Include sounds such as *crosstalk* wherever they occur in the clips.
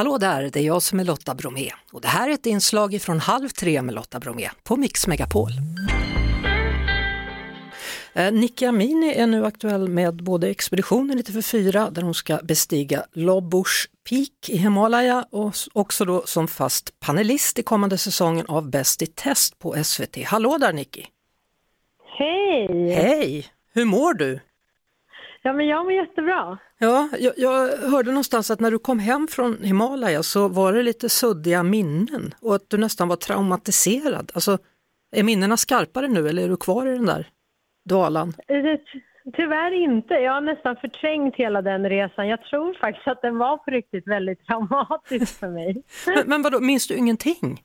Hallå där, det är jag som är Lotta Bromé och det här är ett inslag från Halv tre med Lotta Bromé på Mix Megapol. Eh, Nicky Amini är nu aktuell med både Expeditionen 94 där hon ska bestiga Lobush Peak i Himalaya och också då som fast panelist i kommande säsongen av Bäst i test på SVT. Hallå där Nicky! Hej! Hej! Hur mår du? Ja, men jag mår jättebra. Ja, jag, jag, hörde någonstans att när du kom hem från Himalaya så var det lite suddiga minnen och att du nästan var traumatiserad. Alltså, är minnena skarpare nu eller är du kvar i den där dvalan? Eh, tyvärr inte. Jag har nästan förträngt hela den resan. Jag tror faktiskt att den var på riktigt väldigt traumatisk för mig. *laughs* men, men vadå, minns du ingenting?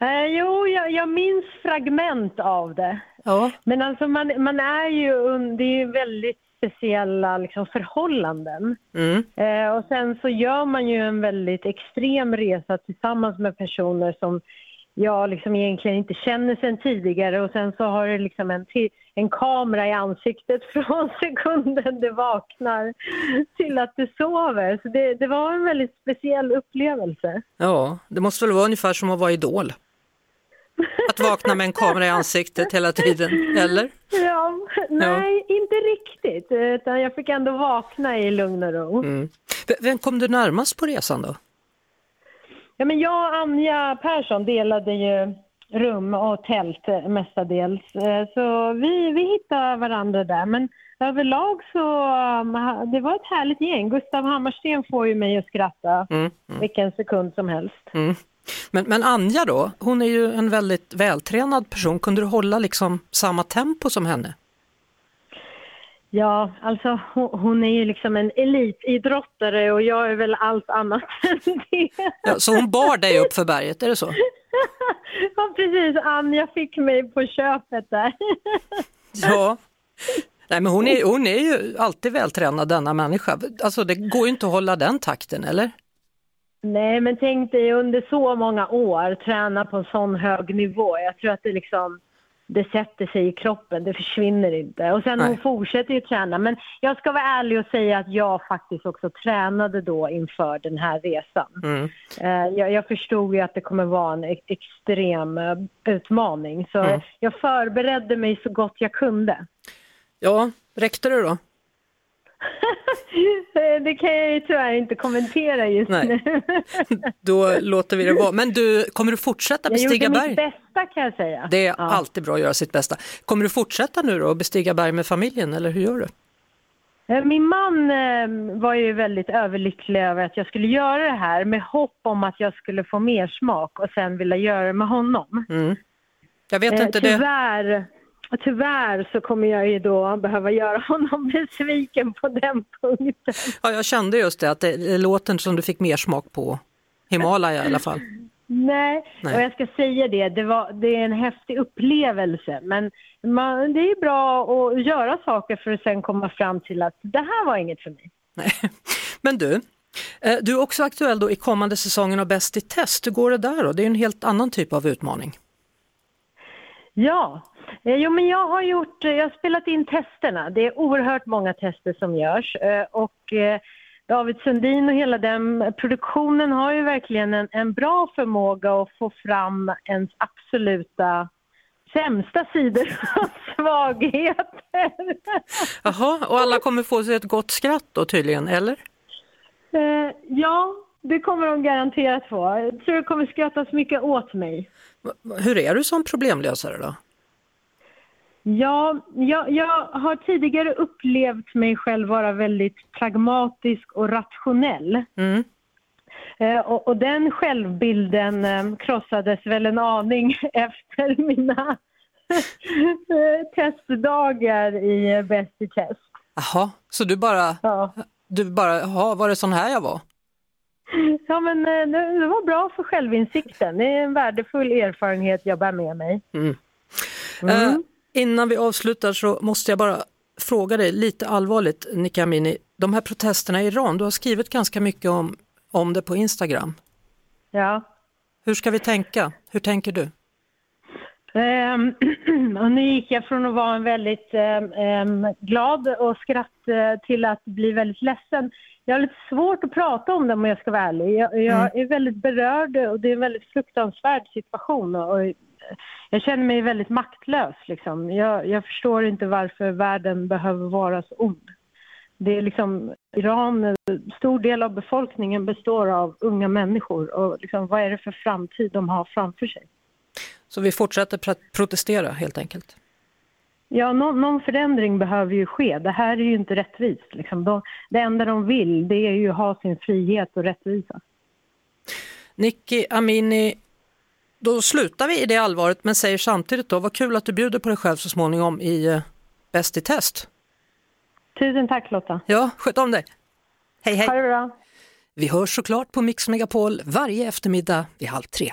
Eh, jo, jag, jag, minns fragment av det. Ja. Men alltså man, man är ju, det är ju väldigt speciella liksom, förhållanden. Mm. Eh, och sen så gör man ju en väldigt extrem resa tillsammans med personer som jag liksom egentligen inte känner sen tidigare och sen så har det liksom en, en kamera i ansiktet *laughs* från sekunden du vaknar till att du sover. Så det, det var en väldigt speciell upplevelse. Ja, det måste väl vara ungefär som att vara idol? Att vakna med en kamera i ansiktet hela tiden, eller? Ja, nej, ja. inte riktigt. Utan jag fick ändå vakna i lugn och ro. Mm. Vem kom du närmast på resan då? Ja, men jag och Anja Persson delade ju rum och tält mestadels. Eh, så vi, vi hittade varandra där. Men överlag så um, det var ett härligt gäng. Gustav Hammarsten får ju mig att skratta mm, mm. vilken sekund som helst. Mm. Men, men Anja då, hon är ju en väldigt vältränad person. Kunde du hålla liksom samma tempo som henne? Ja, alltså hon är ju liksom en elitidrottare och jag är väl allt annat *laughs* än det. Ja, så hon bar dig upp för berget, är det så? ja, precis. Anja fick mig på köpet där. ja. Nej, men hon är, hon är ju alltid vältränad denna människa. Alltså det går ju inte att hålla den takten, eller? Nej, men tänk dig under så många år träna på en sån hög nivå. Jag tror att det liksom det sätter sig i kroppen, det försvinner inte. Och sen Nej. hon fortsätter ju träna. Men jag ska vara ärlig och säga att jag faktiskt också tränade då inför den här resan. Mm. Eh, jag, jag, förstod ju att det kommer vara en extrem eh, utmaning. Så mm. jag förberedde mig så gott jag kunde. Ja, räckte det då? *laughs* det kan jag ju tyvärr inte kommentera just Nej. nu. *laughs* Då låter vi det vara. Men du, kommer du fortsätta bestiga berg? Jag gjorde mitt bästa kan jag säga. Det är ja. alltid bra att göra sitt bästa. Kommer du fortsätta nu då och bestiga berg med familjen eller hur gör du? Eh, min man eh, var ju väldigt överlycklig över att jag skulle göra det här med hopp om att jag skulle få mer smak och sen vilja göra det med honom. Mm. Jag vet inte eh, tyvärr, det. Tyvärr så kommer jag ju då behöva göra honom *laughs* besviken på den punkten. Ja, jag kände just det, att det låter som du fick mer smak på Himalaya i alla fall. Nej, Nej, och jag ska säga det, det, var, det är en häftig upplevelse. Men man, det är bra att göra saker för att sen komma fram till att det här var inget för mig. Nej. *laughs* Men du, eh, du är också aktuell då i kommande säsongen av Bäst i test. Hur går det där då? Det är en helt annan typ av utmaning. Ja, Eh, jo, men jag har gjort, eh, jag har spelat in testerna. Det är oerhört många tester som görs eh, och David Sundin och hela den produktionen har ju verkligen en, en bra förmåga att få fram ens absoluta sämsta sidor *laughs* och svagheter. Jaha, och alla kommer få sig ett gott skratt då tydligen, eller? ja, det kommer de garanterat få. Jag tror det kommer skrattas mycket åt mig. Hur är du som problemlösare då? Ja, jag, jag, har tidigare upplevt mig själv vara väldigt pragmatisk och rationell. Mm. Eh, och, och, den självbilden eh, krossades väl en aning *laughs* efter mina *laughs* testdagar i Bäst i test. Jaha, så du bara, ja. du bara, jaha, var det sån här jag var? *laughs* Ja, men eh, det, var bra för självinsikten. Det är en värdefull erfarenhet jag bär med mig. Mm. Mm. Uh, Innan vi avslutar så måste jag bara fråga dig lite allvarligt, Nika Amini. De här protesterna i Iran, du har skrivit ganska mycket om, om det på Instagram. Ja. Hur ska vi tänka? Hur tänker du? Um, *clears throat* och nu gick jag från att vara en väldigt um, glad och skratt uh, till att bli väldigt ledsen. jag har lite svårt att prata om det om jag ska vara ärlig. Jag, jag mm. är väldigt berörd och det är en väldigt fruktansvärd situation. Och, jag känner mig väldigt maktlös. Liksom. Jag, jag, förstår inte varför världen behöver vara så ond. Det är liksom, Iran, stor del av befolkningen består av unga människor. Och liksom, vad är det för framtid de har framför sig? Så vi fortsätter protestera helt enkelt? Ja, någon, någon, förändring behöver ju ske. Det här är ju inte rättvist. Liksom. De, det enda de vill det är ju att ha sin frihet och rättvisa. Nicky Amini, då slutar vi i det allvaret men säger samtidigt då, vad kul att du bjuder på dig själv så småningom i uh, Bäst i test. Tusen tack Lotta. Ja, sköt om dig. Hej hej. Ha det bra. Vi hörs såklart på Mix Megapol varje eftermiddag vid halv tre.